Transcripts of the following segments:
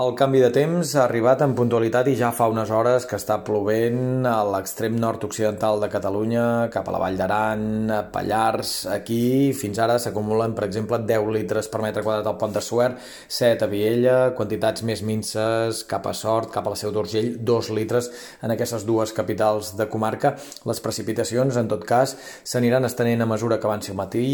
El canvi de temps ha arribat en puntualitat i ja fa unes hores que està plovent a l'extrem nord-occidental de Catalunya, cap a la Vall d'Aran, Pallars. Aquí fins ara s'acumulen, per exemple, 10 litres per metre quadrat al Pont de Suert, 7 a Viella, quantitats més minces cap a Sort, cap a la Seu d'Urgell, 2 litres en aquestes dues capitals de comarca. Les precipitacions, en tot cas, s'aniran estenent a mesura que avanci el matí,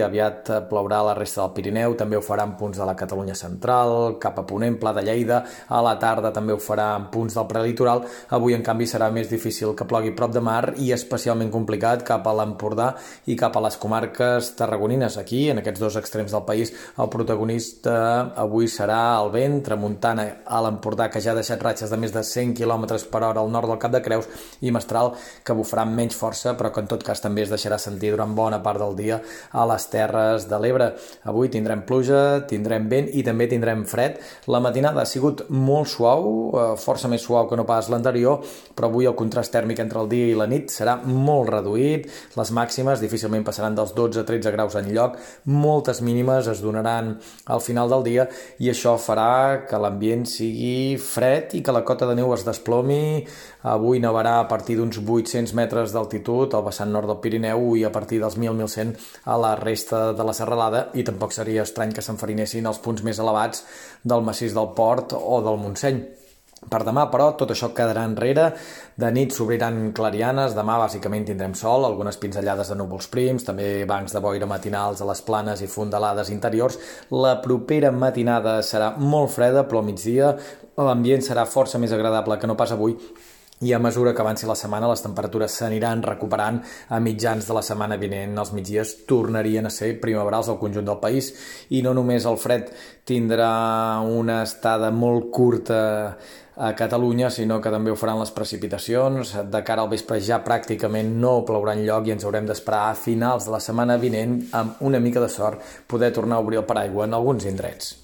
aviat plourà la resta del Pirineu, també ho farà en punts de la Catalunya central, cap a Ponent, Pla de Lleida, a la tarda també ho farà en punts del prelitoral, avui en canvi serà més difícil que plogui prop de mar i especialment complicat cap a l'Empordà i cap a les comarques tarragonines. Aquí, en aquests dos extrems del país, el protagonista avui serà el vent, tramuntana a l'Empordà, que ja ha deixat ratxes de més de 100 km per hora al nord del Cap de Creus, i mestral, que bufarà amb menys força, però que en tot cas també es deixarà sentir durant bona part del dia a les Terres de l'Ebre. Avui tindrem pluja, tindrem vent i també tindrem fred. La matinada ha sigut molt suau, eh, força més suau que no pas l'anterior, però avui el contrast tèrmic entre el dia i la nit serà molt reduït, les màximes difícilment passaran dels 12-13 graus en lloc, moltes mínimes es donaran al final del dia i això farà que l'ambient sigui fred i que la cota de neu es desplomi. Avui nevarà a partir d'uns 800 metres d'altitud al vessant nord del Pirineu i a partir dels 1.000-1.100 a la resta de la serralada i tampoc seria estrany que s'enfarinessin els punts més elevats del massís del Port Port o del Montseny. Per demà, però, tot això quedarà enrere. De nit s'obriran clarianes, demà bàsicament tindrem sol, algunes pinzellades de núvols prims, també bancs de boira matinals a les planes i fondalades interiors. La propera matinada serà molt freda, però al migdia l'ambient serà força més agradable que no pas avui i a mesura que avanci la setmana les temperatures s'aniran recuperant a mitjans de la setmana vinent. Els migdies tornarien a ser primaverals al conjunt del país i no només el fred tindrà una estada molt curta a Catalunya, sinó que també ho faran les precipitacions. De cara al vespre ja pràcticament no plourà lloc i ens haurem d'esperar a finals de la setmana vinent amb una mica de sort poder tornar a obrir el paraigua en alguns indrets.